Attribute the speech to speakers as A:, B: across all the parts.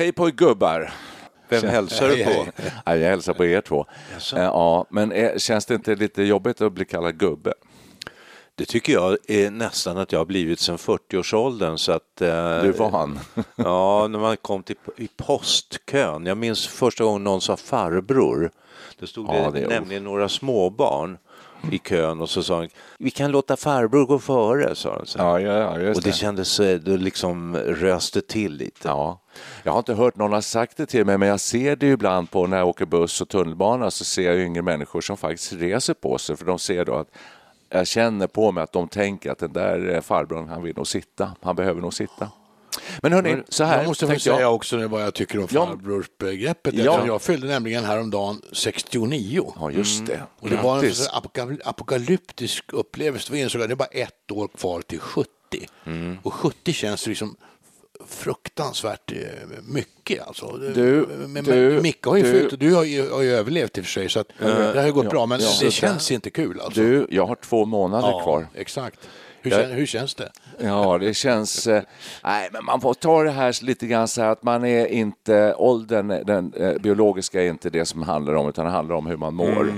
A: Hej på er gubbar!
B: Vem hälsar du på?
A: Ja, jag hälsar på er två. Eh, Ja, men eh, känns det inte lite jobbigt att bli kallad gubbe?
B: Det tycker jag är nästan att jag har blivit sedan 40-årsåldern. Så att, eh,
A: Du är van.
B: Ja, när man kom till i postkön. Jag minns första gången någon sa farbror. Det stod
A: Ja,
B: det,
A: det
B: nämligen några småbarn i kön och så sa han, vi kan låta farbror gå före, sa de. Så.
A: Ja, ja, just
B: och det kändes, eh, det liksom röste till lite.
A: Ja. Jag har inte hört någon ha sagt det till mig, men jag ser det ibland på när jag åker buss och tunnelbana så ser jag yngre människor som faktiskt reser på sig för de ser då att jag känner på mig att de tänker att den där eh, farbrorn, han vill nog sitta. Han behöver nog sitta. Men hörni, så här
C: jag måste väl
A: tänkte jag.
C: säga också nu vad jag tycker om
A: Ja.
C: farbrornsbegreppet.
A: Ja.
C: Jag fyllde nämligen häromdagen 69.
A: Ja, just det.
C: Och det var en apokalyptisk upplevelse. Då insåg jag att det är bara ett år kvar till 70.
A: Mm.
C: Och 70 känns liksom fruktansvärt eh, mycket. Alltså.
A: Du,
C: men,
A: du,
C: Micke har ju
A: du-
C: fyllt och du har ju, har ju överlevt i och för sig. Så att det har ju gått
A: ja,
C: bra. Men
A: ja.
C: det känns inte kul. Alltså.
A: Du, jag har två månader
C: ja,
A: kvar.
C: Exakt. Hur,
A: Jag-
C: hur känns det?
A: Ja, det känns... Eh, nej, men man får ta det här lite grann så här att man är inte... Åldern, den eh, biologiska är inte det som handlar om, utan det handlar om hur man mår.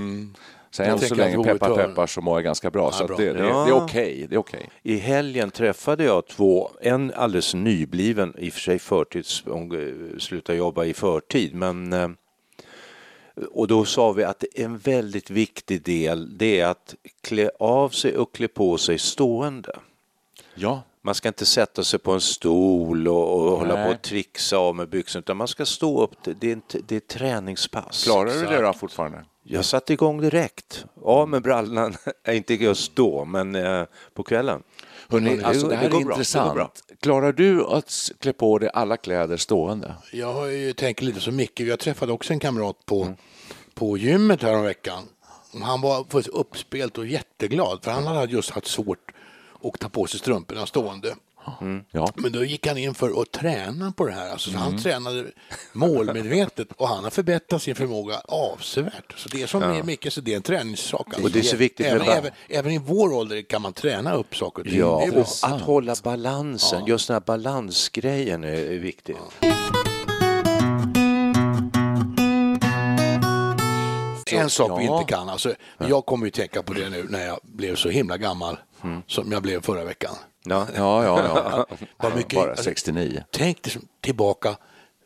A: Så
C: Jag
A: än så
C: tänker
A: länge, peppar peppar, så mår jag ganska bra. så
C: bra.
A: att det, det,
B: Ja.
A: det är okej. det är okej.
B: I helgen träffade jag två, en alldeles nybliven, i och för sig förtids, hon eh, slutade jobba i förtid, men eh, och då sa vi att en väldigt viktig del det är att klä av sig och klä på sig stående.
A: Ja,
B: Man ska inte sätta sig på en stol och, och hålla på och trixa av med byxorna utan man ska stå upp. Det är, ett, det är ett träningspass.
A: klarar du det då fortfarande?
B: Jag satte igång direkt. Av med brallan, Nej, inte just då, men eh, på kvällen.
A: Hörrni,
B: det-
A: alltså, det
B: det
A: här är
B: bra, det bra.
A: intressant. Klarar du att klä på dig alla kläder stående?
C: Jag har ju tänkt lite som Micke. Jag träffade också en kamrat på, på gymmet häromveckan. Han var uppspelt och jätteglad för han hade just haft svårt att ta på sig strumporna stående.
A: Ja.
C: Men då gick han in för att träna på det här. Alltså, så
A: Mm.
C: Han tränade målmedvetet och han har förbättrat sin förmåga avsevärt. Så det är som med Micke, så det är en träningssak. Alltså.
B: Och det är så viktigt
C: även, även, även i vår ålder kan man träna upp saker och ting.
B: Ja, och att hålla balansen, just den här balansgrejen är, är viktig.
C: En sak vi
A: ja.
C: inte kan, alltså, jag kommer ju tänka på det nu när jag blev så himla gammal som jag blev förra veckan.
B: Ja.
A: Ja, ja, ja.
C: Vad mycket-
A: Bara
C: alltså,
A: 69.
C: Tänk dig tillbaka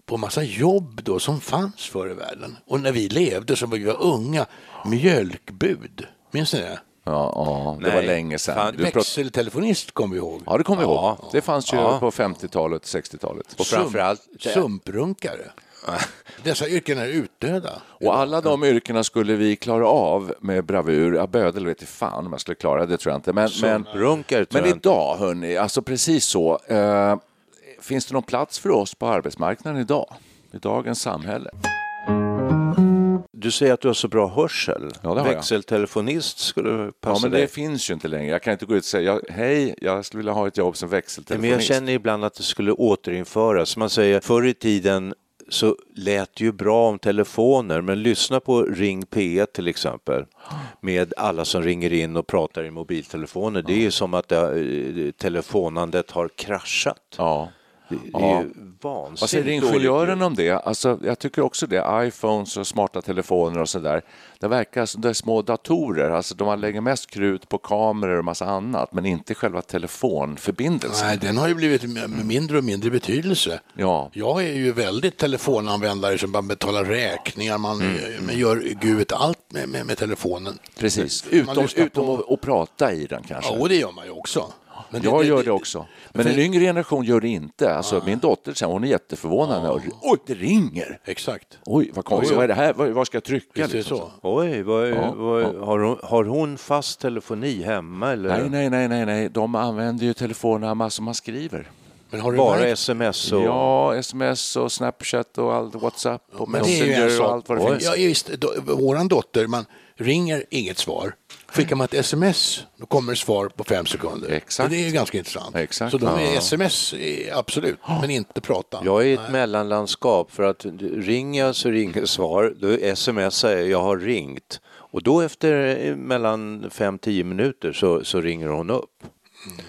C: på massa jobb då som fanns förr i världen. Och när vi levde som vi var unga, mjölkbud. Minns ni det?
A: Ja, ja, det
B: Nej,
A: var länge sedan. Du prat-
C: Växeltelefonist kommer vi ihåg.
A: Ja, det kommer vi ihåg. Det fanns ju på 50-talet, 60-talet.
B: Och framförallt,
C: Sumprunkare. Dessa yrken är utdöda.
A: Och alla de yrkena skulle vi klara av med bravur. Ja, bödel vet jag fan om jag skulle klara det, tror jag inte. Men, men,
B: Runkare tror
A: men
B: jag inte.
A: idag, hörni, alltså precis så. Eh, finns det någon plats för oss på arbetsmarknaden idag? I dagens samhälle?
B: Du säger att du har så bra hörsel.
A: Ja, det har jag.
B: Växeltelefonist skulle passa
A: Ja, men
B: dig.
A: det finns ju inte längre. Jag kan inte gå ut och säga hej, jag skulle vilja ha ett jobb som
B: Men jag
A: växeltelefonist.
B: känner ibland att det skulle återinföras. Man säger förr i tiden så lät det ju bra om telefoner, men lyssna på Ring P1 till exempel med alla som ringer in och pratar i mobiltelefoner. Det är ju som att det, telefonandet har kraschat.
A: Ja.
B: Det, det
A: Ja.
B: är ju vansinnigt
A: Vad säger ingenjören om det? Alltså, jag tycker också det. iPhones och smarta telefoner och sådär. Det verkar som det är små datorer. Alltså, de lägger mest krut på kameror och massa annat, men inte själva telefonförbindelsen.
C: Nej, den har ju blivit mindre och mindre betydelse.
A: Ja.
C: Jag är ju väldigt telefonanvändare som bara betalar räkningar, man,
A: Mm.
C: man gör gud allt med, med, med telefonen.
A: Precis,
C: Man
A: utom, utom att, att prata i den kanske.
C: Ja, och det gör man ju också. Men
A: jag gör det också. Men
C: för-
A: en yngre generation gör det inte. Alltså, Min dotter sen, hon är jätteförvånad. hon- Oj, det ringer!
C: Exakt.
A: Oj, vad konstigt.
C: Oj.
A: Vad är det här? Vad, vad ska jag trycka?
C: Visst det
A: liksom?
C: så.
B: Oj, vad,
A: Ja,
B: vad,
A: ja.
B: Har, hon, har hon fast telefoni hemma? Eller?
A: Nej, nej, nej, nej, nej. De använder ju telefonerna massor man skriver.
C: Men har du
B: Bara
C: märkt-
B: sms och...
A: Ja, sms och Snapchat och allt, Whatsapp och
C: Men det är ju en
A: Messenger och allt vad det
B: Oj.
A: finns.
C: Ja, visst, då, våran dotter, man ringer inget svar. Skickar man ett sms, då kommer det svar på fem sekunder.
A: Exakt.
C: Det är ganska intressant.
A: Exakt.
C: Så de är
A: Ja.
C: sms, är absolut, men inte prata.
B: Jag är i ett mellanlandskap för att ringer jag så ringer svar, då smsar jag jag har ringt och då efter eh, mellan 5-10 minuter så, så ringer hon upp.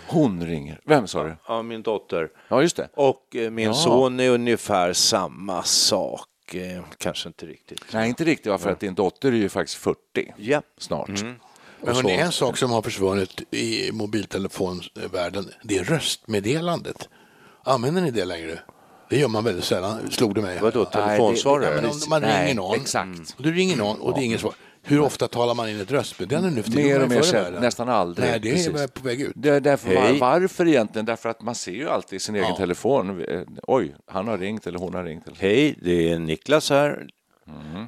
A: Hon ringer. Vem sa du?
B: Ja, min dotter.
A: Ja, just det.
B: Och eh, min
A: Ja.
B: son är ungefär samma sak. Eh, kanske inte riktigt.
A: Nej, inte riktigt, va, för att din dotter är ju faktiskt 40
B: Ja.
A: snart.
C: Men hörni, en sak som har försvunnit i mobiltelefonvärlden, det är röstmeddelandet. Använder ni det längre? Det gör man väldigt sällan, slog det mig.
B: Vadå,
C: Ja,
B: telefonsvarare?
C: men om man ringer
A: Nej,
C: någon,
A: exakt.
C: och du ringer någon och det är inget svar. Hur ofta talar man in ett röstmeddelande nu för?
A: Mer och mer sällan, nästan aldrig.
C: Nej, det är
A: Precis.
C: väl på väg ut.
A: Det är därför,
B: Hej.
A: var, varför egentligen? Därför att man ser ju alltid i sin egen
C: Ja.
A: telefon. eh, Oj, han har ringt eller hon har ringt. Eller.
B: Hej, det är Niklas här.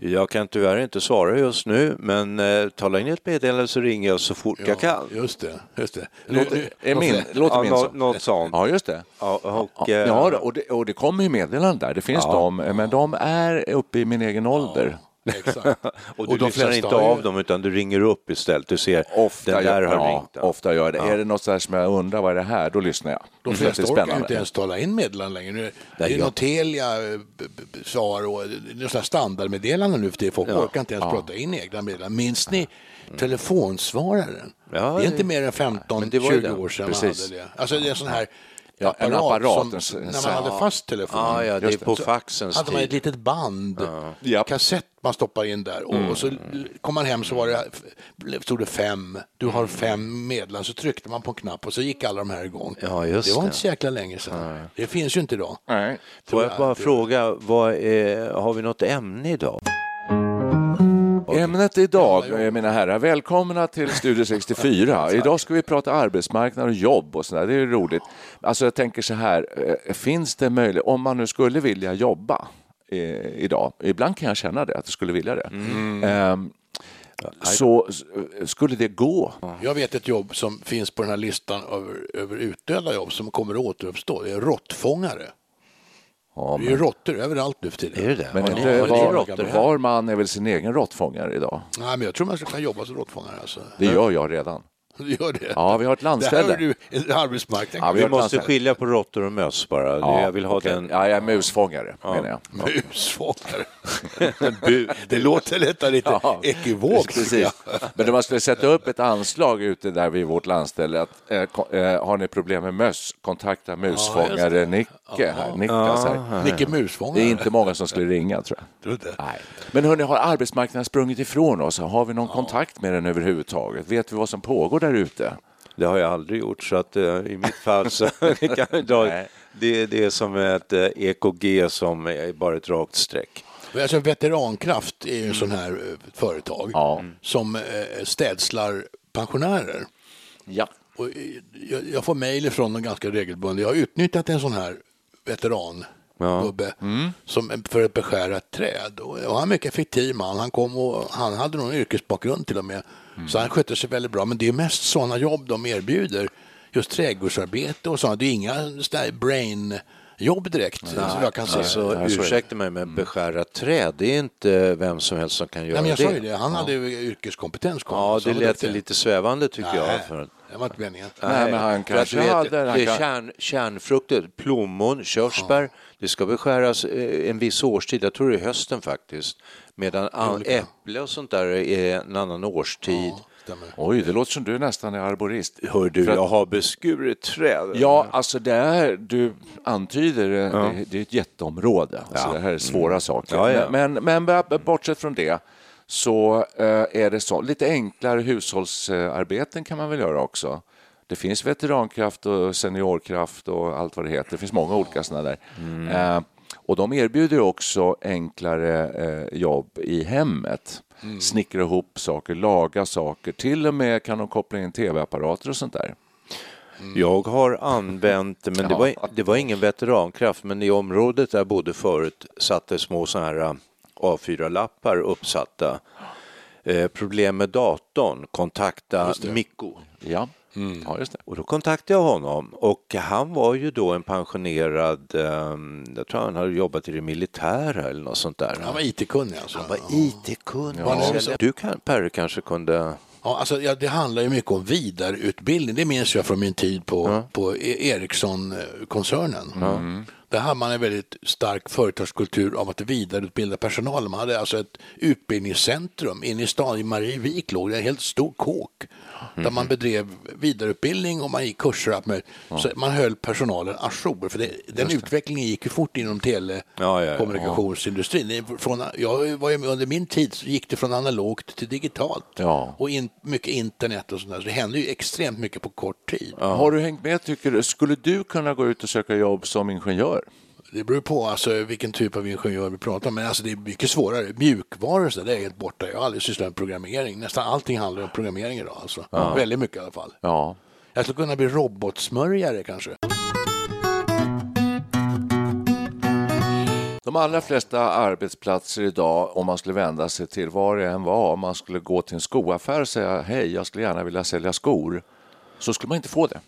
B: Jag kan tyvärr inte svara just nu, men eh, tala in ett meddelande så ringer jag så fort jag kan.
C: Just det. Just det.
A: Låter, är min, låter
B: Ja,
A: min så?
B: något sånt.
A: Ja, just det.
B: Ja, och,
A: Ja,
B: eh,
A: ja, och det, och det kommer ju meddelanden där. Det finns
B: Ja.
A: de, men de är uppe i min egen ålder.
C: Exakt.
B: och du
C: och de
B: lyssnar
C: flesta
B: inte
C: har ju-
B: av dem utan du ringer upp istället. Du ser,
A: Ofta,
B: den där
A: gör,
B: har
A: ja,
B: ringt. ja.
A: ofta gör jag det. Är det något så här som jag undrar, vad är det här? Då lyssnar jag.
C: De flesta
A: det är
C: orkar ju inte ens tala in meddelanden längre. Nu, det är
B: jag-
C: något Telia, eh, SAR och det sådana standardmeddelanden nu för tiden. Folk
B: Ja.
C: orkar inte ens prata in egna meddelanden. Minns ni telefonsvararen?
B: Ja,
C: det är
B: det-
C: inte mer än
B: men
C: 15-20
B: det var ju det.
C: år sedan
A: Precis.
C: man hade det. Alltså det är en sån här
A: Ja, en
C: apparat,
A: apparat,
C: som, när man hade fast telefon.
B: Ja, ja, det är på faxens
C: hade man ett
B: tid.
C: litet band,
A: Japp.
C: kassett man stoppar in där och, och så kom man hem så var det, stod det fem, du har fem meddelanden, så tryckte man på en knapp och så gick alla de här igång.
B: Ja, just
C: det var
B: det.
C: inte så jäkla länge sedan. Det finns ju inte idag.
A: Nej.
B: Får jag bara fråga, vad är, har vi något ämne idag?
A: Ämnet idag, eh, mina herrar, välkomna till Studio 64. Idag ska vi prata arbetsmarknad och jobb och sådär. Det är roligt. Alltså jag tänker så här, eh, finns det möjlighet, om man nu skulle vilja jobba eh, idag, ibland kan jag känna det, att jag skulle vilja det. Ehm, så s- skulle det gå?
C: Jag vet ett jobb som finns på den här listan över, över utdöda jobb som kommer att återuppstå. Det är råttfångare.
A: Ja,
C: Det är ju råttor överallt nu för tiden.
B: Är det det?
A: men
B: ni-
A: inte var, var man är väl sin egen råttfångare idag?
C: Nej, men jag tror man kunna jobba som råttfångare. Alltså.
A: Det gör jag redan.
C: Du gör det?
A: Ja, vi har ett
C: Det här
A: landställe.
C: är du.
A: Ja,
B: Vi
A: har ett
B: måste
A: landställe.
B: skilja på råttor och möss bara.
A: Ja,
B: jag vill ha
A: okej.
B: den...
A: Ja, jag är musfångare, menar jag.
C: Musfångare. det låter lite, lite
A: Ja,
C: ekivokt.
A: Precis. Men om man skulle sätta upp ett anslag ute där vid vårt landställe att eh, eh, har ni problem med möss, kontakta musfångare Nicke här, Niklas här.
C: Nicke
A: Det
C: Musfångare.
A: är inte många som skulle ringa tror jag.
C: Tror du inte?
A: Nej. Men hörni, har arbetsmarknaden sprungit ifrån oss? Har vi någon kontakt med den överhuvudtaget? Vet vi vad som pågår där ute?
B: Det har jag aldrig gjort så att eh, i mitt fall så kan jag dra, det, det är som ett eh, EKG som är bara ett rakt streck.
C: Alltså, veterankraft är ju en sån här eh, företag
A: Ja.
C: som städslar pensionärer.
A: Ja.
C: Och jag, jag får mejl från dem ganska regelbundet. Jag har utnyttjat en sån här veteran gubbe som en- för att beskära ett träd. Och och han är en mycket effektiv man. Han kom och han hade någon yrkesbakgrund till och med. Så han skötte sig väldigt bra. Men det är mest sådana jobb de erbjuder. Just trädgårdsarbete och sånt. Det är inga sådana brain jobb direkt. som jag kan se.
B: Alltså,
A: Ja, det.
B: ursäkta mig, men beskära träd, det är inte vem som helst som kan göra
C: Nej, men jag
B: det.
C: sa ju det. Han hade ju yrkeskompetens. kom.
B: Ja, det lät
C: duktig.
B: lite svävande tycker
C: Nej.
B: jag. För,
C: Det var inte meningen.
A: Nej, men han kanske
B: vet,
A: hade- han
B: det är
A: kan-
B: kärn, kärnfrukter, plommon, körsbär, det ska beskäras eh, en viss årstid, jag tror det är hösten faktiskt. Medan an, äpple och sånt där är en annan årstid.
C: Stämmer.
A: Oj, det låter som du nästan är arborist.
B: Hör du,
A: att-
B: jag har beskurit träd.
A: Ja, alltså det är, du antyder, det, det, det är ett jätteområde. Alltså det här är svåra saker.
B: Ja, ja.
A: Men, men, men bortsett från det så eh, är det så, lite enklare hushållsarbeten kan man väl göra också. Det finns veterankraft och seniorkraft och allt vad det heter. Det finns många olika sådana där. Eh, och de erbjuder ju också enklare eh, jobb i hemmet. Snickra ihop saker, laga saker. Till och med kan de koppla in tv-apparater och sånt där.
B: Jag har använt, men det var, det var ingen veterankraft, men i området där jag bodde förut satt det små sådana här äh, A4-lappar uppsatta. Eh, problem med datorn, kontakta Mikko.
A: Ja, ja just det.
B: Och då kontaktade jag honom och han var ju då en pensionerad, ehm, jag tror han hade jobbat i det militära eller något sånt där.
C: Han var IT-kunnig alltså.
B: Han var IT-kunnig.
C: Var det så?
B: Du kan, kanske kunde...
C: Ja, alltså, ja, det handlar ju mycket om vidareutbildning. Det minns jag från min tid på, på E- Ericsson-koncernen. Där hade man en väldigt stark företagskultur av att vidareutbilda personal. Man hade alltså ett utbildningscentrum inne i stan, i Marievik låg det en helt stor kåk. Där man bedrev vidareutbildning och man gick kurser. och allt möjligt. Så man höll personalen ajour. För det, den utvecklingen gick ju fort inom
B: Ja, ja, ja.
C: telekommunikationsindustrin. Det är Från, jag var ju med, under min tid så gick det från analogt till digitalt.
A: Ja.
C: Och in, mycket internet och sånt där. Så det hände ju extremt mycket på kort tid.
A: Har du hängt med, tycker du? Skulle du kunna gå ut och söka jobb som ingenjör?
C: Det beror på alltså, vilken typ av ingenjör vi pratar om. Men alltså, det är mycket svårare. Mjukvaror så det är helt borta. Jag har aldrig sysslat med programmering. Nästan allting handlar om programmering idag. Alltså. Väldigt mycket i alla fall.
A: Ja.
C: Jag skulle kunna bli robotsmörjare kanske.
A: De allra flesta arbetsplatser idag, om man skulle vända sig till var det än var, om man skulle gå till en skoaffär och säga hej, jag skulle gärna vilja sälja skor, så skulle man inte få det.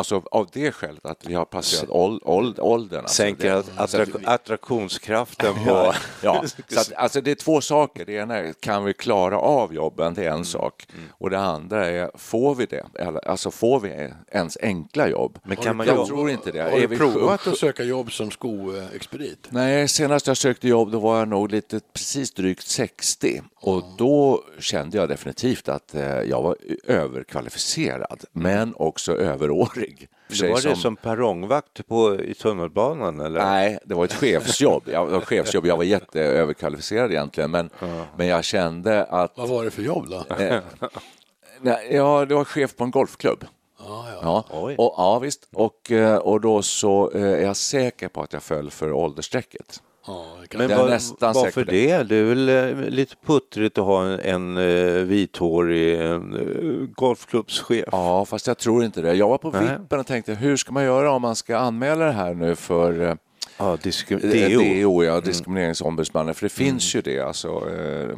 A: Alltså av det skälet att vi har passerat åld, åld, åldern. Alltså,
B: Sänker
A: det,
B: attrak- attraktionskraften på...
A: Ja, ja. Så att, alltså det är två saker. Det ena är, kan vi klara av jobben? Det är
B: Mm.
A: en sak. Och det andra är, får vi det? Alltså får vi ens enkla jobb?
B: Men kan man
A: jag
B: jobba-
A: tror inte det.
C: Har du provat att söka jobb som skoexpedit?
A: Nej, senast jag sökte jobb då var jag nog lite precis drygt 60 och då kände jag definitivt att eh, jag var överkvalificerad men också överårig.
B: Det
A: sig
B: var det som perrongvakt på, i tunnelbanan eller?
A: Nej, det var ett chefsjobb. Jag, var chefsjobb. jag var jätteöverkvalificerad egentligen men, men jag kände att
C: Vad var det för jobb då?
A: Eh, nej, ja, det var chef på en golfklubb. Ja,
B: Oj.
A: och, ja visst. Och, eh, och då så eh, är jag säker på att jag föll för åldersstrecket.
C: Ja,
B: Men var,
A: nästan
B: varför
A: det.
B: det? Är väl eh, lite puttrigt att ha en, en eh, vithårig eh, golfklubbschef?
A: Ja, fast jag tror inte det. Jag var på
B: Nej.
A: vippen och tänkte, hur ska man göra om man ska anmäla det här nu för
B: Ja,
A: DO,
B: DO.
A: ja, Diskrimineringsombudsmannen? För det finns ju det, alltså eh,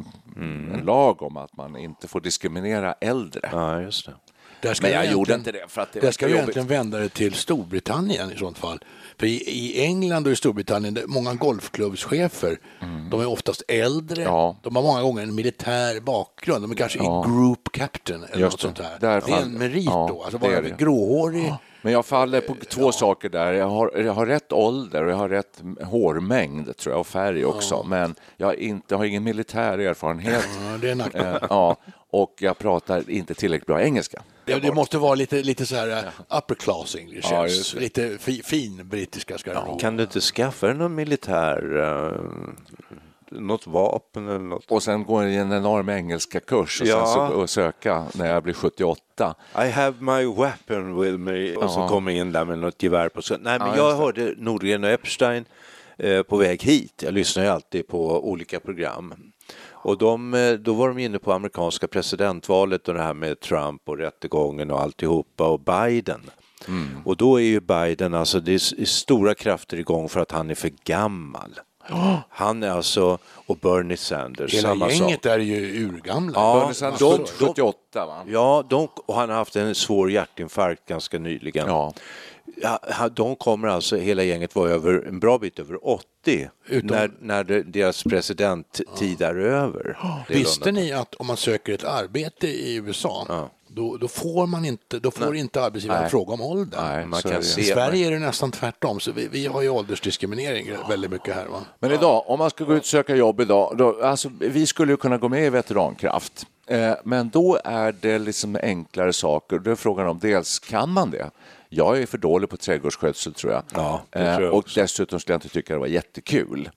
A: en lag om att man inte får diskriminera äldre.
B: Ja, just det.
C: Där ska
A: Men jag gjorde inte det för att det
C: Där ska vi egentligen vända det till Storbritannien i sånt fall. För i, i England och i Storbritannien, många golfklubbschefer, de är oftast äldre,
A: Mm. Ja.
C: de har många gånger en militär bakgrund, de är kanske
A: Ja.
C: i group captain eller
A: Just
C: något sånt där. Det är en merit
A: ja,
C: då, alltså vara gråhårig.
A: Men jag faller på två saker där. Jag har, jag har rätt ålder och jag har rätt hårmängd tror jag, och färg också. Men jag inte, har ingen militär erfarenhet.
C: Ja, det är en.
A: Eh, ja, och jag pratar inte tillräckligt bra engelska.
C: Det, det måste vara lite, lite så här uh, upper class English,
A: Ja,
C: lite fi, fin brittiska ska vara.
B: Kan du inte skaffa dig någon militär, eh, något vapen eller något?
A: Och sen går en enorm engelska kurs och
B: Ja.
A: sen så, och söka när jag blir 78.
B: I have my weapon with me. Och så
A: Ja.
B: kommer in där med något gevär på sig. Nej, men
A: Ja,
B: jag hörde Nordgren och Epstein eh, på väg hit. Jag lyssnar ju alltid på olika program. Och de, eh, då var de inne på amerikanska presidentvalet och det här med Trump och rättegången och alltihopa och Biden.
A: Mm.
B: Och då är ju Biden, alltså det är stora krafter igång för att han är för gammal. Han är alltså, och Bernie Sanders,
C: Hela
B: samma sak.
C: gänget är ju urgamla.
B: Ja,
A: Bernie Sanders
B: de-
A: född 78 va?
B: Ja, de, och han har haft en svår hjärtinfarkt ganska nyligen.
A: Ja.
B: Ja, de kommer alltså, hela gänget var över, en bra bit över 80
C: Utom-
B: när, när det, deras presidenttid är över. Det är
C: Visste
B: London.
C: ni att om man söker ett arbete i USA, då, då får man inte, då får inte arbetsgivaren
A: Nej.
C: fråga om ålder. I Sverige är det nästan tvärtom, så vi, vi har ju åldersdiskriminering väldigt mycket här. Va?
A: Men idag, om man ska gå ut och söka jobb idag, då, alltså, vi skulle ju kunna gå med i veterankraft. Eh, men då är det liksom enklare saker. Då är frågan om dels kan man det? Jag är för dålig på trädgårdsskötsel tror jag.
B: Ja,
A: Eh,
B: tror jag
A: och
B: också.
A: dessutom skulle jag inte tycka det var jättekul.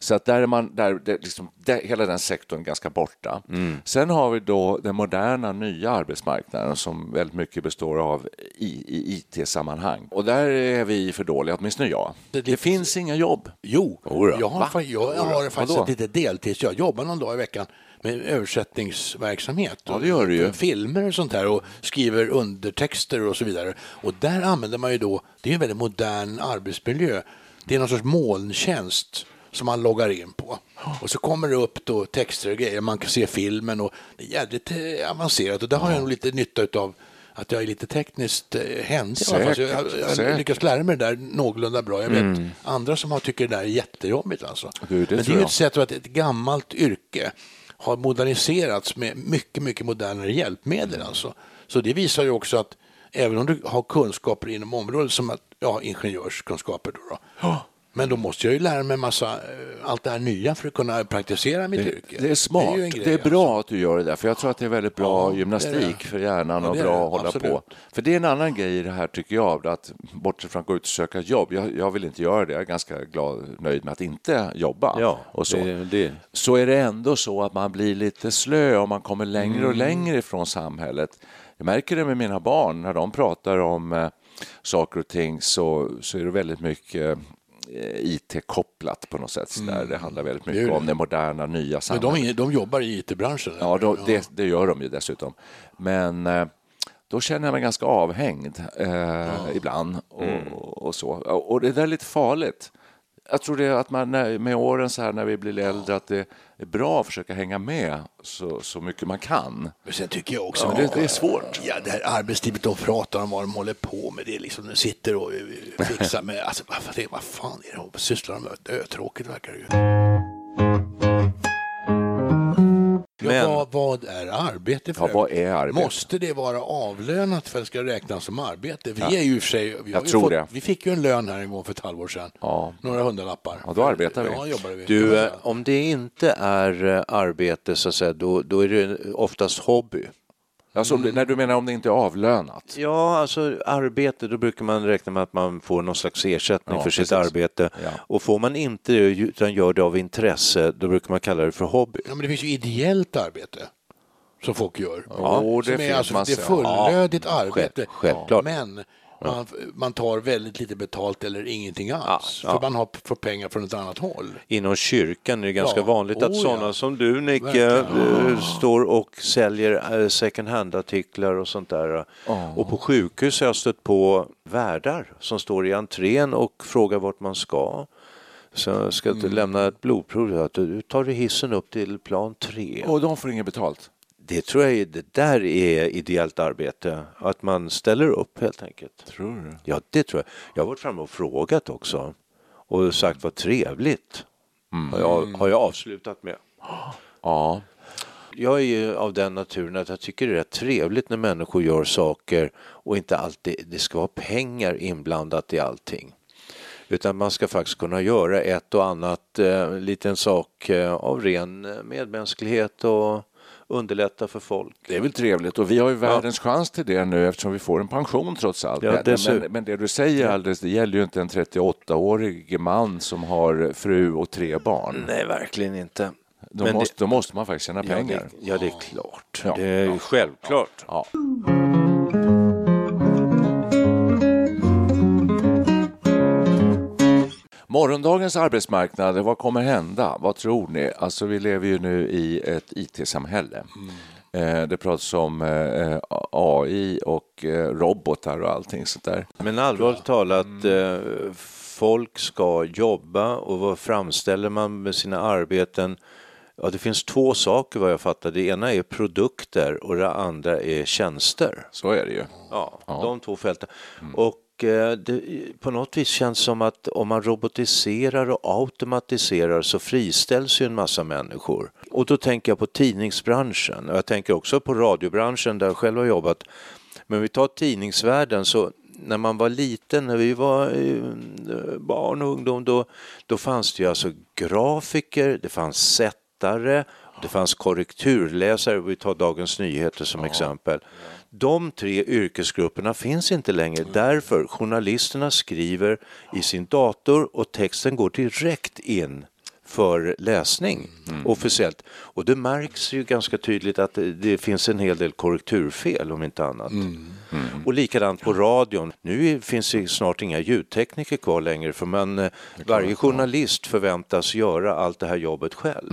A: Så att där är man, där, det, liksom, det, hela den sektorn ganska borta.
B: Mm.
A: Sen har vi då den moderna nya arbetsmarknaden som väldigt mycket består av i, i IT-sammanhang. Och där är vi för dåliga, åtminstone jag.
C: Det-
A: Det, finns inga jobb.
C: Jo, jag har,
A: Va?
C: jag har faktiskt ett litet deltidsjobb. Jag jobbar någon dag i veckan med översättningsverksamhet.
A: Ja, det gör du ju.
C: Filmer och sånt här och skriver undertexter och så vidare. Och där använder man ju då, det är en väldigt modern arbetsmiljö. Det är någon sorts molntjänst som man loggar in på. Och så kommer det upp då texter och grejer, man kan se filmen och det är jävligt eh, avancerat och där har jag nog lite nytta av att jag är lite tekniskt eh, fall. Så Jag, jag, jag lyckas lära mig det där någorlunda bra. Jag vet andra som har tycker det där är jättejobbigt. Alltså.
A: Du, det
C: Men det är ju ett sätt att ett gammalt yrke har moderniserats med mycket, mycket modernare hjälpmedel. Alltså. Så det visar ju också att även om du har kunskaper inom området som att, ja, ingenjörskunskaper då, då men då måste jag ju lära mig massa, eh, allt det här nya för att kunna praktisera mitt yrke.
A: Det är smart. Det är,
C: grej, alltså.
A: bra att du gör det där, för jag tror att det är väldigt bra
C: Ja, det är
A: gymnastik
C: det.
A: för hjärnan
C: Ja,
A: och
C: det är
A: bra
C: det.
A: att hålla
C: Absolut.
A: på. För det är en annan grej i det här tycker jag, att bortsett från att gå ut och söka jobb, jag, jag vill inte göra det, jag är ganska glad nöjd med att inte jobba.
B: Ja,
A: och så.
B: det, det,
A: så är det ändå så att man blir lite slö och man kommer längre
C: Mm.
A: och längre ifrån samhället. Jag märker det med mina barn när de pratar om eh, saker och ting så, så är det väldigt mycket eh, IT-kopplat på något sätt. Där. Det handlar väldigt
C: Mm. Det
A: mycket
C: ju
A: om
C: det.
A: det moderna, nya
C: Men
A: samhället.
C: de, de jobbar i IT-branschen.
A: Ja, då, det, det gör de ju dessutom. Men eh, då känner jag mig ganska avhängd eh, ibland och,
C: Mm.
A: och så. Och det där är lite farligt. Jag tror det att man när, med åren så här när vi blir äldre att det är bra att försöka hänga med så, så mycket man kan.
C: Men sen tycker jag också...
A: Ja, det- det är svårt.
C: Ja, det här arbetstipet de pratar om vad de håller på med. Det är liksom, de sitter och eh, fixar med... Alltså, vad, fan- vad fan är det de sysslar med? Dötråkigt verkar det ju. Ja,
B: Men-
C: vad, vad är arbete för
A: Ja, vad är arbete?
C: Måste det vara avlönat för att det ska räknas som arbete? Vi är ju i och för sig... Vi, ju
A: tror
C: fått,
A: det.
C: vi fick ju en lön här en gång för ett halvår sedan.
A: Ja.
C: Några hundralappar.
A: Ja, då arbetar vi.
C: Ja, jobbade vi.
B: du, eh, om det inte är eh, arbete så att säga, då, då är det oftast hobby.
A: Alltså, om det- när du menar om det inte är avlönat?
B: Ja, alltså arbete, då brukar man räkna med att man får någon slags ersättning
A: Ja,
B: för sitt
A: precis.
B: arbete.
A: Ja.
B: Och får man inte det utan gör det av intresse, då brukar man kalla det för hobby.
C: Ja, men det finns ju ideellt arbete som folk gör.
A: Ja, det
C: som är,
A: finns
C: alltså, det är fullödigt arbete.
B: självklart.
C: Men man, man tar väldigt lite betalt eller ingenting alls.
B: Ja, ja.
C: För man har får pengar från ett annat håll.
B: Inom kyrkan är det ganska
C: Ja,
B: vanligt att
C: oh ja.
B: sådana som du Nicke eh, står och säljer eh, second hand-artiklar och sånt där. Och på sjukhus har jag stött på värdar som står i entrén och frågar vart man ska. Så jag ska
C: Mm.
B: lämna ett blodprov. Att du tar hissen upp till plan tre.
A: Och de får inget betalt?
B: Det tror jag är, det där är ideellt arbete. Att man ställer upp helt enkelt.
A: Tror du?
B: Ja, det tror jag. Jag har varit framme och frågat också och sagt vad trevligt. Har, jag, har jag avslutat med.
A: Ja.
B: Jag är ju av den naturen att jag tycker det är rätt trevligt när människor gör saker och inte alltid det ska vara pengar inblandat i allting. Utan man ska faktiskt kunna göra ett och annat eh, liten sak eh, av ren eh, medmänsklighet och underlätta för folk.
A: Det är väl trevligt och vi har ju världens chans till det nu eftersom vi får en pension trots allt.
B: Ja,
A: men, men, det du säger alldeles, det gäller ju inte en 38-årig man som har fru och tre barn.
B: Nej, verkligen inte.
A: Då,
B: Men
A: måste, då måste man faktiskt tjäna
B: Ja,
A: pengar.
B: det, ja, det är klart.
A: Ja.
B: Det är ju självklart.
A: Morgondagens arbetsmarknad, vad kommer hända? Vad tror ni? Alltså, vi lever ju nu i ett IT-samhälle. Eh, Det pratas om eh, AI och eh, robotar och allting sånt där.
B: Men allvarligt talat, eh, folk ska jobba och vad framställer man med sina arbeten? Ja, det finns två saker vad jag fattar. Det ena är produkter och det andra är tjänster.
A: Så är det ju.
B: Ja,
A: Ja.
B: de två fälten. Och och det, på något vis känns som att om man robotiserar och automatiserar så friställs ju en massa människor. Och då tänker jag på tidningsbranschen och jag tänker också på radiobranschen där jag själv har jobbat. Men vi tar tidningsvärlden så när man var liten, när vi var eh, barn och ungdom, då, då fanns det ju alltså grafiker, det fanns sättare, det fanns korrekturläsare, vi tar Dagens Nyheter som ja. exempel. De tre yrkesgrupperna finns inte längre därför journalisterna skriver i sin dator och texten går direkt in för läsning mm. officiellt. Och det märks ju ganska tydligt att det finns en hel del korrekturfel om inte annat. Mm. Mm. Och likadant på radion. Nu finns det snart inga ljudtekniker kvar längre för man, varje journalist förväntas göra allt det här jobbet själv.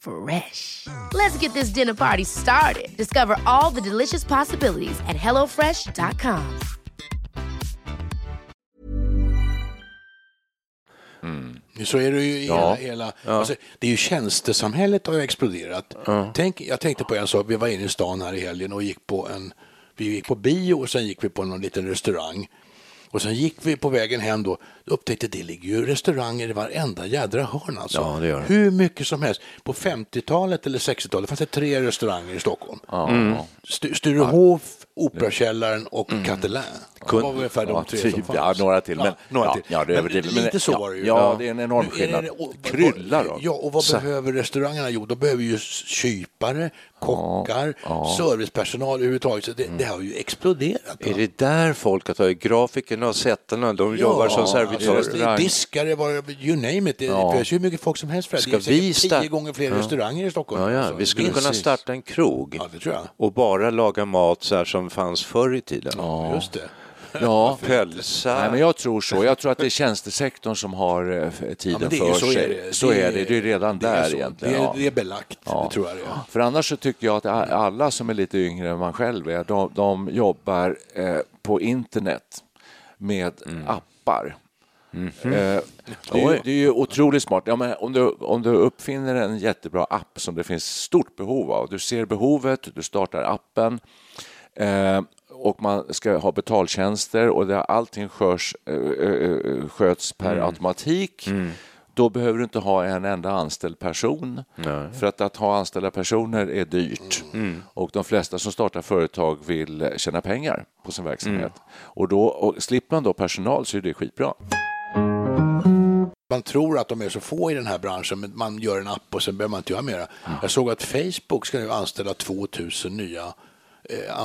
D: Fresh. Let's get this dinner party started. Discover all the delicious possibilities at hellofresh.com.
C: Mm. Så är det ju i ja. hela, hela ja. alltså, det är ju tjänstesamhället har ju exploderat. Ja. Tänk, jag tänkte på en sak, vi var inne i stan här i helgen och gick på en, vi gick på bio och sen gick vi på någon liten restaurang. Och sen gick vi på vägen hem då, upptäckte att det ligger ju restauranger i varenda jädra hörn alltså. Ja, det gör det. Hur mycket som helst. På 50-talet eller 60-talet fanns det tre restauranger i Stockholm. Mm. Sturehof, Operakällaren och mm. Catalin. Det var ungefär de tre typ, som fanns.
A: Ja, några till. Men, ja,
C: några till.
A: Ja,
C: men lite så var det ju.
A: Ja, det är en enorm skillnad. Kryllar då.
C: Ja, och vad så. behöver restaurangerna? Jo, de behöver ju kypare, kockar, ja, servicepersonal överhuvudtaget. Så det, mm. det har ju exploderat.
B: Är det där folk har tagit? Grafikerna och sättarna, de jobbar som servitörer?
C: Diskare, you name it. Det ja. ju hur mycket folk som helst för det.
B: Ska det är vi
C: tio gånger fler restauranger i Stockholm.
B: Ja, ja. Vi skulle kunna starta en krog och bara laga mat så här som fanns förr i tiden.
C: Ja, just det.
A: Ja, pölsa. Nej, men jag tror så. Jag tror att det är tjänstesektorn som har eh, tiden ja, för sig. Är det. Så är det. Det är redan det där är egentligen.
C: Det är, det är belagt, ja. det tror jag det är.
A: För annars så tycker jag att alla som är lite yngre än man själv är, de, de jobbar eh, på internet med mm. appar. Mm -hmm. eh, det, är, det, är, ju otroligt smart. Ja, men om, du, om du uppfinner en jättebra app som det finns stort behov av, du ser behovet, du startar appen eh, och man ska ha betaltjänster och det, allting skörs, eh, eh, eh, sköts per mm. automatik. Mm. Då behöver du inte ha en enda anställd person. Nej. För att, att ha anställda personer är dyrt. Mm. Och de flesta som startar företag vill tjäna pengar på sin verksamhet. Mm. Och, då, och slipper man då personal så är det skitbra.
C: Man tror att de är så få i den här branschen, men man gör en app och sen behöver man inte göra mera. Mm. Jag såg att Facebook ska nu anställa 2000 nya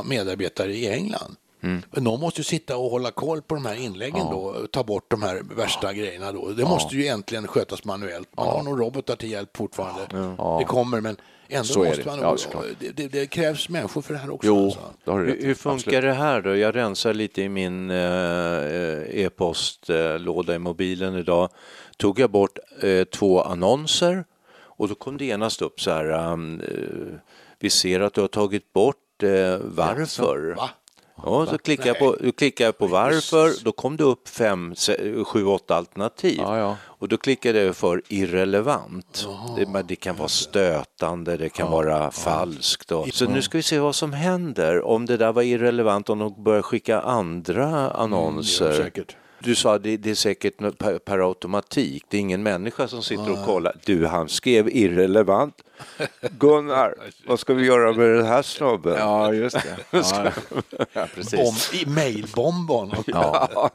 C: medarbetare i England. Mm. Någon måste ju sitta och hålla koll på de här inläggen ja. då, ta bort de här värsta ja. grejerna då. Det ja. måste ju äntligen skötas manuellt. Man har nog robotar till hjälp fortfarande. Det kommer, men ändå Så måste man nog, det. Det, det, krävs människor för det här också.
B: Jo, alltså. hur, hur funkar Absolut. det här då? Jag rensar lite i min eh, e-postlåda i mobilen idag. Tog jag bort eh, två annonser och då kom det genast upp så här. Um, vi ser att du har tagit bort eh, varför. Va? Ja, så klickar jag, på, klickar jag på varför, då kom det upp fem, sju, åtta alternativ. Ja, ja. Och då klickade jag för irrelevant. Det, det, kan vara stötande, det kan ja, vara falskt. Och. Så nu ska vi se vad som händer om det där var irrelevant, om de börjar skicka andra annonser.
C: Mm,
B: du sa det, det är säkert per, per automatik. Det är ingen människa som sitter och kollar. Du, han skrev irrelevant. Gunnar, vad ska vi göra med den här snubben?
A: Ja, just det. Ja, ja, precis.
C: Bomb, i mailbombon.
A: Ja.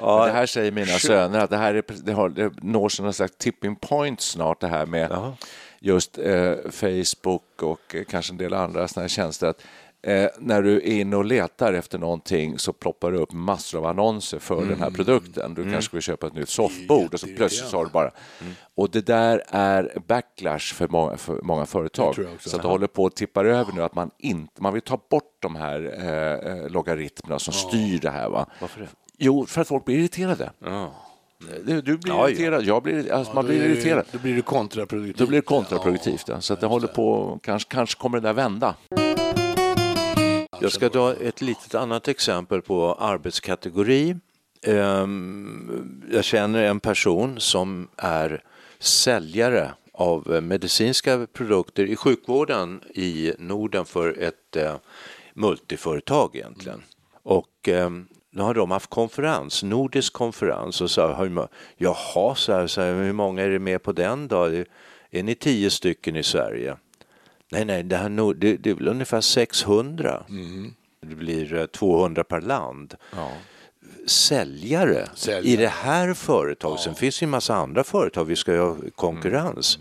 A: Det här säger mina söner att det här är, det, har, det når någon slags tipping point snart det här med just eh, Facebook och eh, kanske en del andra såna här tjänster. Att, eh, när du är inne och letar efter någonting så ploppar det upp massor av annonser för den här produkten. Du kanske vill köpa ett nytt soffbord och så plötsligt så har du bara... Och det där är backlash för många, för många företag. Så att det håller på att tippa över nu att man inte... Man vill ta bort de här eh, eh, logaritmerna som styr det här. Va?
B: Varför det?
A: Jo, för att folk blir irriterade. Du, du blir
B: Ja, ja.
A: irriterad, jag blir, alltså, man
C: Då
A: blir irriterad.
C: Då blir det kontraproduktivt.
A: Då blir det kontraproduktivt. Ja. Så att det håller på, kanske, kanske kommer det där vända.
B: Jag ska ta ett litet annat exempel på arbetskategori. Ehm, jag känner en person som är säljare av medicinska produkter i sjukvården i Norden för ett eh, multiföretag egentligen. Och ehm, nu har de haft konferens, nordisk konferens och sa, jaha, så här, så här, hur många är det med på den då? Är ni tio stycken i Sverige? Nej, nej, det, här, det, det är väl ungefär 600. Det blir eh, 200 per land. Säljare,
C: Säljare.
B: i det här företaget, sen finns det ju en massa andra företag, vi ska ju ha konkurrens.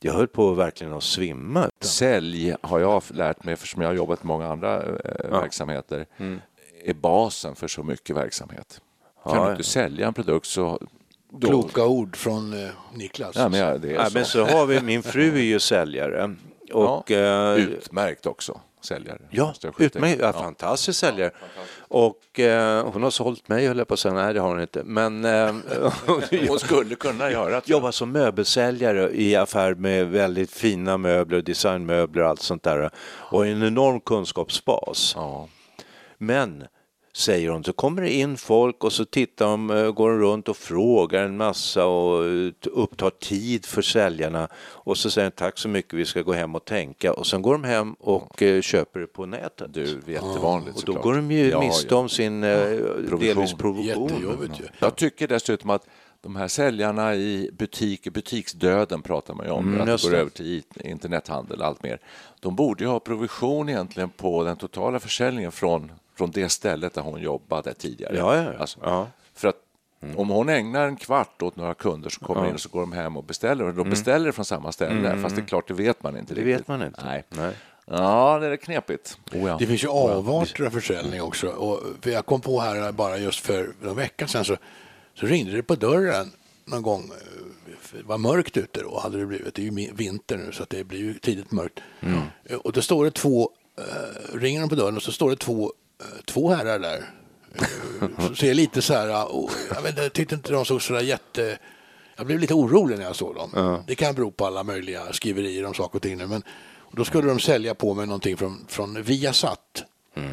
B: Jag höll på verkligen att svimma.
A: Sälj har jag lärt mig, eftersom jag har jobbat med många andra eh, verksamheter, är basen för så mycket verksamhet. Kan
B: Ja,
A: du
B: ja.
A: inte sälja en produkt så... Då,
C: Kloka ord från eh, Niklas.
A: Ja, men ja, det är
B: Nej,
A: så.
B: men så har vi, min fru är ju säljare. Och,
A: ja,
B: eh,
A: utmärkt också, säljare.
B: Ja, utmärkt. Ja, fantastisk säljare. Och eh, hon har sålt mig, höll jag på att säga. Nej, det har hon inte. Men eh,
A: Hon skulle kunna göra det.
B: jobbar som möbelsäljare i affär med väldigt fina möbler, designmöbler och allt sånt där. Och en enorm kunskapsbas.
A: Ja.
B: Men, säger hon, så kommer det in folk och så tittar de, eh, går de runt och frågar en massa och eh, upptar tid för säljarna. Och så säger de tack så mycket, vi ska gå hem och tänka. Och sen går de hem och eh, köper det på nätet.
A: Du, jättevanligt
B: och då
A: såklart.
B: går de ju
A: Ja,
B: miste
A: ja.
B: om sin eh, delvis provision.
C: Jättejobbigt ju.
A: Jag tycker dessutom att de här säljarna i butik, butiksdöden pratar man ju om,
B: Mm,
A: att det går
B: det.
A: över till internethandel allt mer. De borde ju ha provision egentligen på den totala försäljningen från, från det stället där hon jobbade tidigare.
B: Ja, ja, ja.
A: Alltså,
B: Ja. Mm.
A: För att om hon ägnar en kvart åt några kunder som kommer in och så går de hem och beställer, och de beställer från samma ställe, fast det är klart, det vet man inte
B: Mm. Det
A: riktigt.
B: vet man inte.
A: Nej.
B: Nej.
A: Ja, det är knepigt. Oh, ja.
C: Det finns ju avarter av försäljning också. Och jag kom på här bara just för någon vecka sedan så, så ringde det på dörren någon gång. Det var mörkt ute då, hade det blivit. Det är ju vinter nu så att det blir ju tidigt mörkt. Eh, Och då står det två, eh, ringer de på dörren och så står det två, två herrar där. Eh, så ser lite så här, och, jag, vet, inte, jag tyckte inte de såg så där jätte... Jag blev lite orolig när jag såg dem. Det kan bero på alla möjliga skriverier om saker och ting nu. Men, då skulle de sälja på mig någonting från, från Viasat.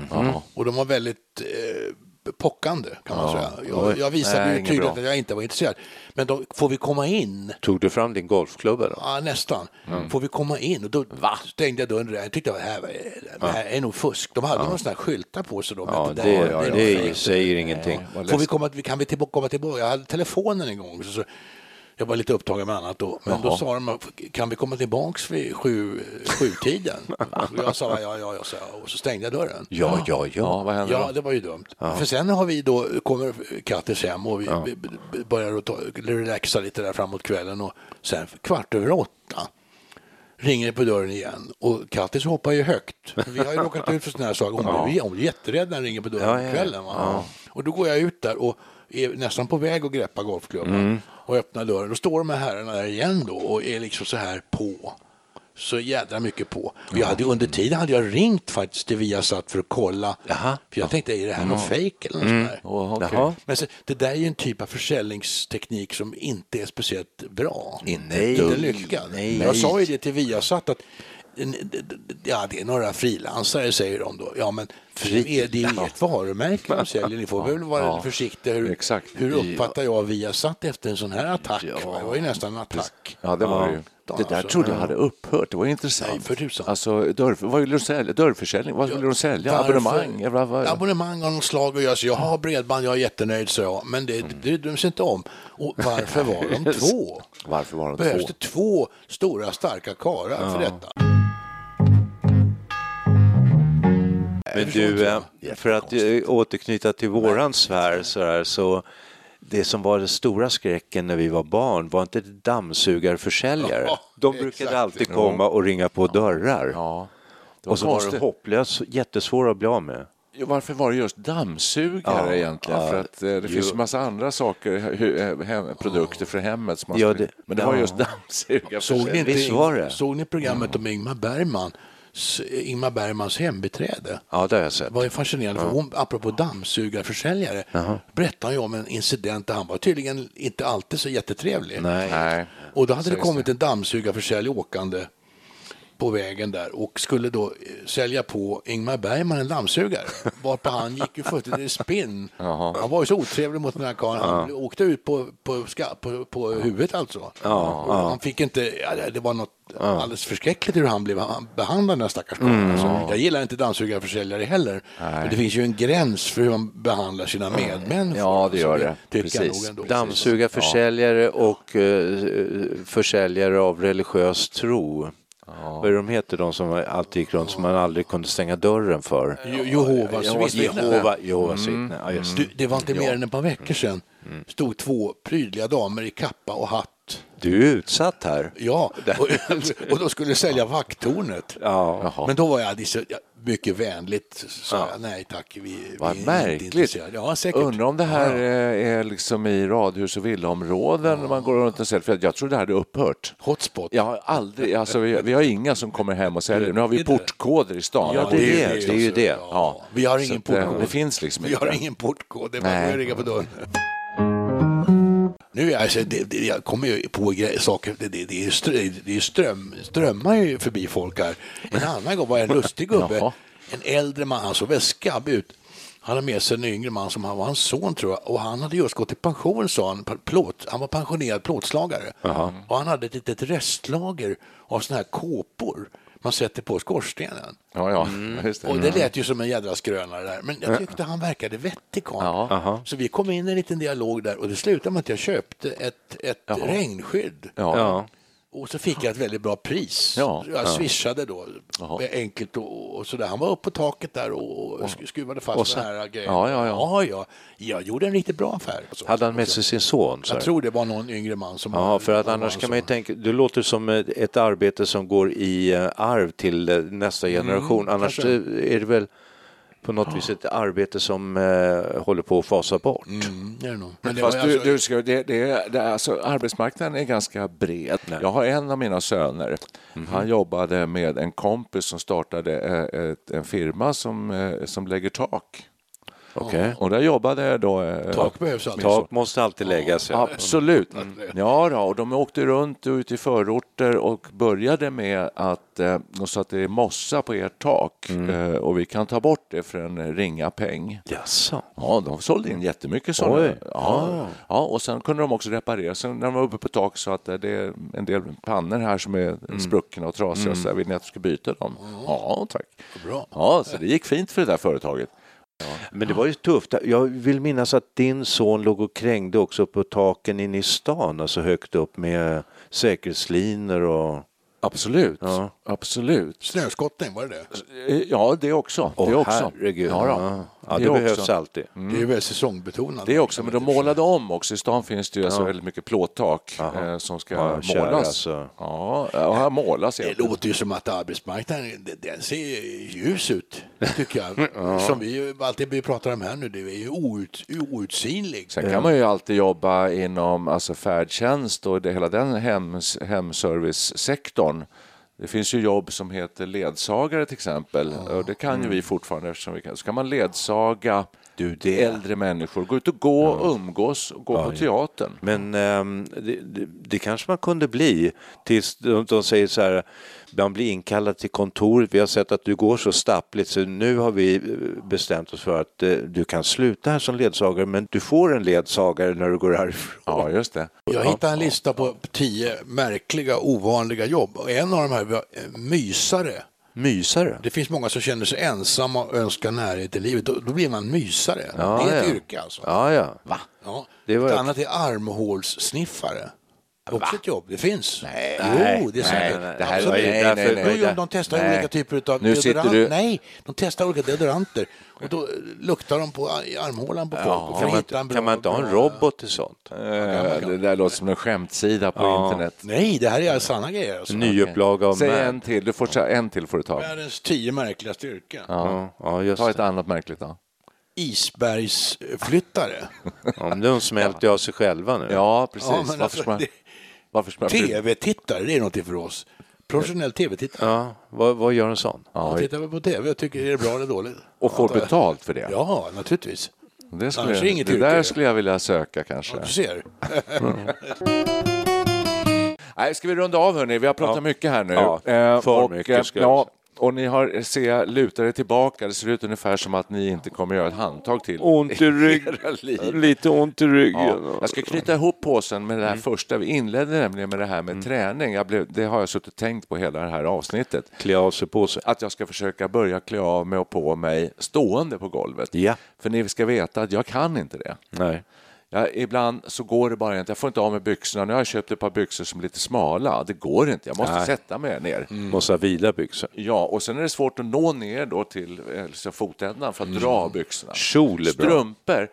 A: Ja.
C: Och de var väldigt eh, pockande kan man säga. Jag, jag visade
A: Nej,
C: ju tydligt
A: bra.
C: att jag inte var intresserad. Men då får vi komma in?
B: Tog du fram din golfklubba då?
C: Ja, nästan. Får vi komma in? Och då stängde jag dörren. Jag tyckte att det här, det här är nog fusk. De hade några sådana här skyltar på sig då.
B: Ja, det, det
C: fejk.
B: säger ingenting.
C: Får vi komma, kan vi komma tillbaka? Jag hade telefonen en gång. Så, så, jag var lite upptagen med annat då. Men då
A: Jaha.
C: sa de, kan vi komma tillbaks vid sju, sjutiden? jag sa ja, ja, ja, sa och så stängde jag dörren.
B: Ja, ja,
A: Ja,
B: ja.
A: vad händer
C: Ja,
A: då?
C: det var ju dumt. För sen har vi då, kommer Kattis hem och vi vi- vi börjar ta, relaxa lite där framåt kvällen och sen kvart över åtta ringer det på dörren igen och Kattis hoppar ju högt. Vi har ju råkat ut för sådana här saker. Hon blir, hon blir jätterädd när den ringer på dörren
B: Ja,
C: på
B: ja,
C: kvällen. Och då går jag ut där och är nästan på väg att greppa golfklubban och öppnar dörren. Då står de här herrarna där igen då och är liksom så här på. Så jädra mycket på. Och jag hade, under tiden hade jag ringt faktiskt till Viasat för att kolla.
B: Jaha.
C: För jag tänkte, är det här någon fejk eller något sånt där?
A: Okej.
B: Jaha.
C: Men så, det där är ju en typ av försäljningsteknik som inte är speciellt bra.
B: Inte
C: Inte lyckad.
B: Nej.
C: Jag sa ju det till Viasat att Ja, det är några frilansare säger de då. Ja, men det är, är ert varumärke de säljer. Ni får väl vara
A: Ja.
C: försiktiga. Hur,
A: Exakt.
C: hur uppfattar jag Viasat efter en sån här attack? Det var ju nästan en attack.
A: Ja, det var det ju.
C: Ja,
A: Det där
C: alltså,
A: trodde jag
C: ja.
A: hade upphört. Det var intressant.
C: Nej, för tusan.
A: Alltså, dörr, vad ville de sälja? Dörrförsäljning? Vad ville de sälja? Abonnemang? Vad- vad-
C: Abonnemang av något slag. Och jag sa, jag har bredband, jag är jättenöjd, så jag. Men det, bryr de sig inte om. Och varför var de två?
A: Varför var de
C: Behövs
A: två?
C: det två stora, starka karlar för detta?
B: Men du, eh, för att eh, återknyta till våran sfär så, här, så det som var den stora skräcken när vi var barn var inte det dammsugarförsäljare.
C: Ja,
B: De brukade
C: exakt.
B: alltid komma och ringa på dörrar.
A: Ja. Det
B: och så var de
A: konstigt.
B: hopplöst, jättesvåra att bli av med.
A: Ja, Varför var det just dammsugare
B: Ja,
A: egentligen?
B: ja,
A: för att eh, det
B: jo.
A: finns ju massa andra saker, hem, produkter för hemmet. Som man
B: Ja, det-
A: men det var just dammsugare.
C: Såg ni, inte,
B: det?
C: såg ni programmet om Ingmar Bergman? Ingmar Bergmans hembiträde?
B: Ja, det har jag sett.
C: Det var ju fascinerande, för hon, apropå dammsugarförsäljare, berättade hon om en incident där han var tydligen inte alltid så jättetrevlig.
B: Nej.
C: Och då hade det
A: Sägs
C: kommit en dammsugarförsäljare åkande på vägen där och skulle då eh, sälja på Ingmar Bergman en dammsugare. Varpå han gick ju fullständigt i spinn. Han var ju så otrevlig mot den här karln. Han åkte ut på, på, på, på huvudet alltså. Och Han fick inte, ja, det- var något alldeles förskräckligt hur han blev han behandlad den här stackars karln. Alltså, jag gillar inte dammsugarförsäljare heller. Men det finns ju en gräns för hur man behandlar sina medmänniskor.
A: Ja, det gör det. Precis.
B: Dammsugarförsäljare och eh, försäljare av religiös tro. Vad är de heter, de som alltid gick runt som man aldrig kunde stänga dörren för?
C: Je- Jehovas vittnen.
B: Jehova, Jehovas vittnen. Ja, just det.
C: Var inte mer än ett par veckor sedan. stod två prydliga damer i kappa och hatt.
B: Du är utsatt här.
C: Ja, och, och de skulle sälja vakttornet.
B: Ja.
C: Men då var jag ja, mycket vänligt, sa jag nej tack, vi,
A: Vad
C: vi
A: märkligt.
C: Ja, säkert.
A: Undrar om det här
C: Ja, ja.
A: eh, är liksom i radhus och villaområden när man går runt och säljer. För jag tror det hade upphört.
C: Hotspot.
A: Jag har aldrig, alltså vi, vi har inga som kommer hem och säljer. Nu har vi
C: Det det.
A: portkoder i stan.
B: Ja, det är det. Det är ju det.
A: Ja.
C: Vi har ingen
A: eh,
C: portkod.
A: Det finns liksom
C: Vi har ingen portkod, det är bara att ringa på dörren. Nu är alltså, det, det, jag kommer ju på saker, det, det, det, är strö, det är ström, strömmar ju förbi folk här. En annan gång var jag en lustig gubbe, en äldre man, han såg väldigt skabb ut. Han hade med sig en yngre man som han var hans son tror jag och han hade just gått i pension sa han, plåt, han var pensionerad plåtslagare. Och han hade ett litet restlager av sådana här kåpor man sätter på skorstenen.
A: Ja, ja. Just det.
C: Och det lät ju som en jädra skrönare där. Men jag tyckte han verkade vettig karl.
A: Ja.
C: Så vi kom in i en liten dialog där och det slutade med att jag köpte ett, ett regnskydd.
A: Ja.
C: Och så fick jag ett väldigt bra pris.
A: Ja.
C: Jag swishade då,
A: Jaha.
C: enkelt och, och sådär. Han var uppe på taket där och sk- skruvade fast
B: och så-
C: den här grejen.
A: Ja, ja, ja.
C: ja, ja. Jag gjorde en riktigt bra affär. Så.
B: Hade han med sig sin son? Så
C: Jag tror det var någon yngre man som...
B: Ja, för att annars kan man ju tänka, det låter som ett, arbete som går i eh, arv till eh, nästa generation. annars
C: kanske.
B: är det väl på något vis ett arbete som eh, håller på att fasa bort.
C: Mm, det är det nog. Men det
A: Fast
C: var
A: du, du ska, det, det, det, alltså, arbetsmarknaden är ganska bred. Jag har en av mina söner.
C: Mhm.
A: Han jobbade med en kompis som startade eh, ett, en firma som, eh, som lägger tak.
B: Okej.
A: Och där jobbade då... eh,
C: Tak behövs alltid.
B: Tak måste alltid läggas. Ja.
A: Absolut. Ja, då, och de åkte runt ut i förorter och började med att eh, de sa att det är mossa på ert tak eh, och vi kan ta bort det för en ringa peng.
B: Jaså?
A: Ja, de sålde in jättemycket sådana.
B: Oj.
A: Ja. ja, och sen kunde de också reparera. Sen när de var uppe på tak så att det är en del pannor här som är spruckna och trasiga. Så där, vill ni att jag ska byta dem? Ja, tack.
C: Bra.
A: Ja, så det gick fint för det där företaget.
B: Men det var ju tufft. Jag vill minnas att din son låg och krängde också på taken inne i stan, alltså högt upp med säkerhetslinor och...
A: Absolut,
B: Ja.
A: absolut.
C: Snöskottning, var det det?
A: Eh, Ja, det också.
B: Åh,
A: det också.
B: herregud.
A: Ja.
B: Ja, ja det,
A: Det
B: behövs
A: också.
B: alltid.
C: Det är väl säsongbetonat.
A: Det också, men de målade om också. I stan finns det ju alltså väldigt mycket plåttak eh, som ska
B: Ja,
A: målas.
B: och-
A: Ja, ja, målas
C: Det
A: egentligen.
C: låter ju som att arbetsmarknaden den ser ljus ut, tycker jag. Som vi alltid pratar om här nu, det är ju out, outsinlig.
A: Sen kan man ju alltid jobba inom alltså färdtjänst och det, hela den hems, hemservicesektorn. Det finns ju jobb som heter ledsagare till exempel. Och det kan ju vi fortfarande eftersom vi kan. Så kan man ledsaga
B: Du, det...
A: äldre människor. Gå ut och gå och umgås och gå på teatern.
B: Men ehm, det, det, det kanske man kunde bli tills de, de säger så här, man blir inkallad till kontoret, vi har sett att du går så stappligt så nu har vi eh, bestämt oss för att eh, du kan sluta här som ledsagare men du får en ledsagare när du går härifrån.
A: Ja, just det.
C: Jag hittade en lista på tio märkliga, ovanliga jobb. Och en av de här var eh, mysare.
B: Mysare.
C: Det finns många som känner sig ensamma och önskar närhet i livet. Då, då blir man mysare.
B: Ja,
C: det är ett
B: ja.
C: yrke alltså.
B: Ja, ja.
C: Va? Ja.
B: Det var
C: ett annat är armhålssniffare. Också ett jobb, det finns. Nej, jo, det är
B: nej, nej,
A: det här-
C: Absolut.
A: nej, nej, nej,
C: Jo,
A: nej.
C: de testar
A: Nej.
C: olika typer av
A: Nu sitter du-
C: Nej, de testar olika deodoranter. Och då luktar de på armhålan på folk.
B: Kan man,
C: bra-
B: kan man inte ha en robot till sånt?
A: Eh, Det där låter som en skämtsida på
B: Ja.
A: internet.
C: Nej, det här är sanna grejer. Alltså.
B: Nyupplaga av
A: Säg en till, du får en till får du ta.
C: Världens tio märkligaste yrken.
B: Ja, ja, just
A: Ta ett annat märkligt då.
C: Isbergsflyttare.
A: Mm.
B: Ja, men de smälter av sig själva nu.
A: Ja, precis.
C: Ja,
A: varför
C: alltså,
A: man... Varför.
C: Tv-tittare, det är någonting för oss. Professionell tv-tittare.
B: Ja, vad, vad gör en sån?
A: Ja,
C: Jag tittar på tv och tycker är det bra eller dåligt.
A: och får betalt för det.
C: Ja, naturligtvis.
A: Det, skulle,
C: Annars är det inget
A: det där
C: yrke.
A: skulle jag vilja söka kanske.
C: Du ser.
A: Nej, ska vi runda av hörni? Vi har pratat
B: Ja.
A: mycket här nu.
B: Ja,
A: Eh,
B: för
A: och,
B: mycket,
A: eh,
B: ska jag
A: ja, och ni har, ser jag, lutar er tillbaka. Det ser ut ungefär som att ni inte kommer göra ett handtag till.
B: Ont i ryggen. Lite ont i ryggen.
A: Ja, jag ska knyta ihop påsen med det
B: Mm.
A: här första. Vi inledde nämligen med det här med träning. Jag blev, det har jag suttit och tänkt på hela det här avsnittet.
B: Klä av sig på sig.
A: Att jag ska försöka börja klä av mig och på mig stående på golvet.
B: Ja.
A: För ni ska veta att jag kan inte det.
B: Nej.
A: Jag, ibland så går det bara inte. Jag får inte av mig byxorna. Nu har jag köpt ett par byxor som är lite smala. Det går inte. Jag måste
B: Nej.
A: sätta mig ner.
B: Måste ha vilabyxor.
A: Ja, och sen är det svårt att nå ner då till alltså, fotändan för att dra av byxorna.
B: Kjol är bra.
A: Strumpor,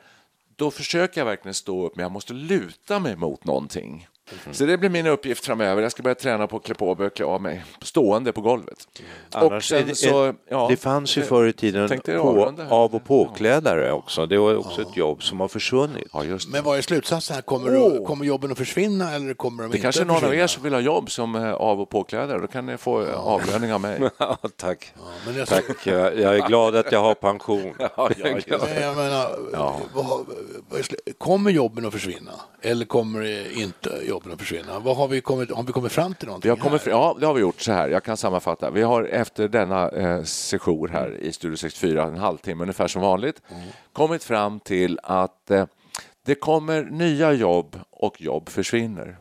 A: då försöker jag verkligen stå upp men jag måste luta mig mot någonting.
B: Mhm.
A: Så det blir min uppgift framöver. Jag ska börja träna på att klä på mig och klä av mig stående på golvet. och
B: Annars
A: sen
B: är det,
A: så, ja,
B: det fanns ju förr i tiden på, av och påklädare också. Det var också ett jobb som har försvunnit.
A: Ja.
C: Men vad är slutsatsen? här? Kommer, kommer jobben att försvinna eller kommer de
A: Det
C: inte
A: kanske någon av er som vill ha jobb som eh, av och påklädare. Då kan ni få eh, avlöning av mig.
B: Ja, tack.
C: Men jag,
B: Tack. Jag jag är glad att jag har pension.
C: jag menar, vad, kommer jobben att försvinna? Eller kommer det inte jobben att försvinna? Vad har, vi kommit, har vi kommit fram till
A: Vi
C: någonting
A: har kommit,
C: här?
A: fram- ja, det har vi gjort. Så här, jag kan sammanfatta. Vi har efter denna eh, session här i Studio 64, en halvtimme ungefär som vanligt, kommit fram till att eh, det kommer nya jobb och jobb försvinner.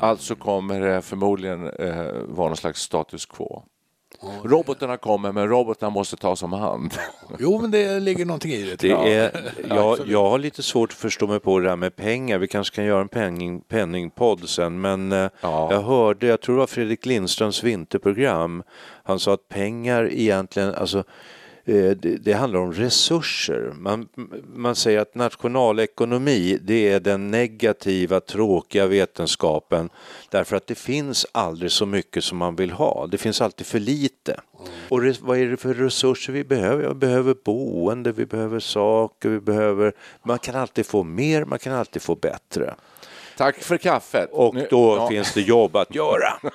A: Alltså kommer det förmodligen eh, vara någon slags status quo. Robotarna kommer, men robotarna måste tas om hand.
C: Jo, men det ligger någonting i det.
B: Det är, jag, jag har lite svårt att förstå mig på det där med pengar. Vi kanske kan göra en penning, penningpodd sen, men eh,
A: Ja.
B: jag hörde, jag tror det var Fredrik Lindströms vinterprogram, han sa att pengar egentligen, alltså det, det handlar om resurser. Man, man säger att nationalekonomi det är den negativa, tråkiga vetenskapen därför att det finns aldrig så mycket som man vill ha. Det finns alltid för lite. Och res, vad är det för resurser vi behöver? Vi behöver boende, vi behöver saker, vi behöver... Man kan alltid få mer, man kan alltid få bättre.
A: Tack för kaffet.
B: Och
A: Nu-
B: då
A: ja.
B: finns det jobb att göra.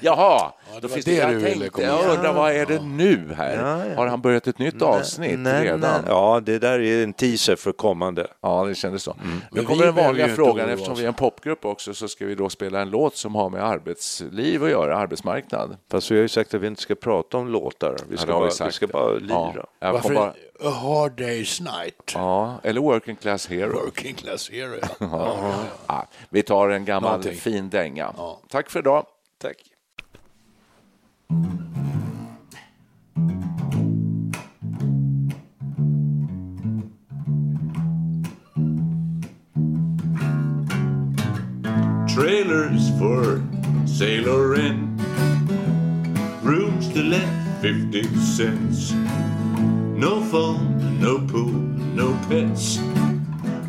A: Jaha, då
C: var
A: finns
C: det
A: det, jag tänkte, jag undrar vad är det nu här?
B: Ja, ja.
A: Har han börjat ett nytt avsnitt
B: Nej,
A: redan?
B: nej. Ja, det där är en teaser för kommande.
A: Ja, det kändes så. Nu
C: Men
A: kommer
C: vi
A: den vanliga frågan, eftersom vi är en popgrupp också så ska vi då spela en låt som har med arbetsliv att göra, arbetsmarknad.
B: Fast vi har ju sagt att vi inte ska prata om låtar. Vi ska,
A: vi
B: bara, vi
A: sagt.
B: ska bara lira.
C: A hard day's night.
A: ja, eller Working Class Hero.
C: Working class hero. Ja.
A: Ja. Ja, vi tar en gammal
C: Någonting.
A: fin dänga.
C: Ja.
A: Tack för idag.
B: Tack.
E: Trailers for sailor in. Rooms to let 50 cents. No phone, no pool, no pets.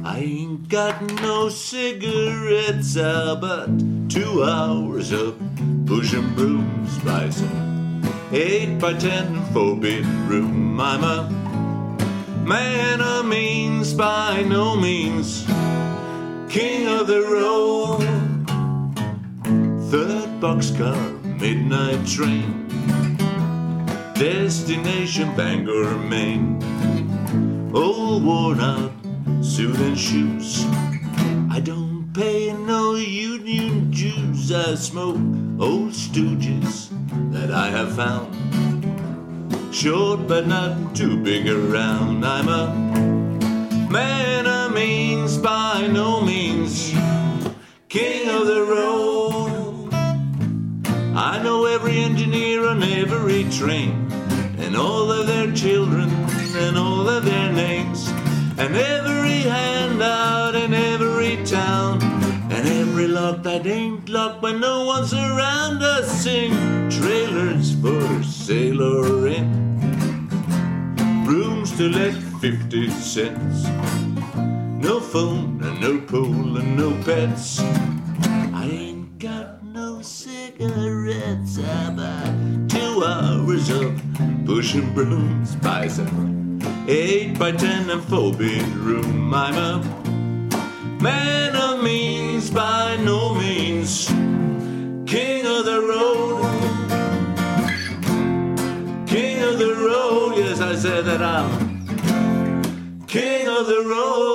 E: I ain't got no cigarettes, ah, but two hours up pushing brooms by some eight by ten four bedroom. I'm a man of means by no means king of the road. Third boxcar, midnight train. Destination Bangor, Maine. old worn out suit and shoes. I don't pay no union dues. I smoke old stooges that I have found. Short but not too big around. I'm a man of means by no means. King of the road. I know every engineer on every train and all of their children and all of their names and every handout in every town and every lock that ain't locked when no one's around us sing trailers for sailor in rooms to let 50 cents. No phone and no pool and no pets. I ain't got no cigarettes. I buy two hours of pushing brooms buy some Eight by ten and four bedroom. I'm a man of means by no means. King of the road. King of the road. Yes, I said that I'm king of the road.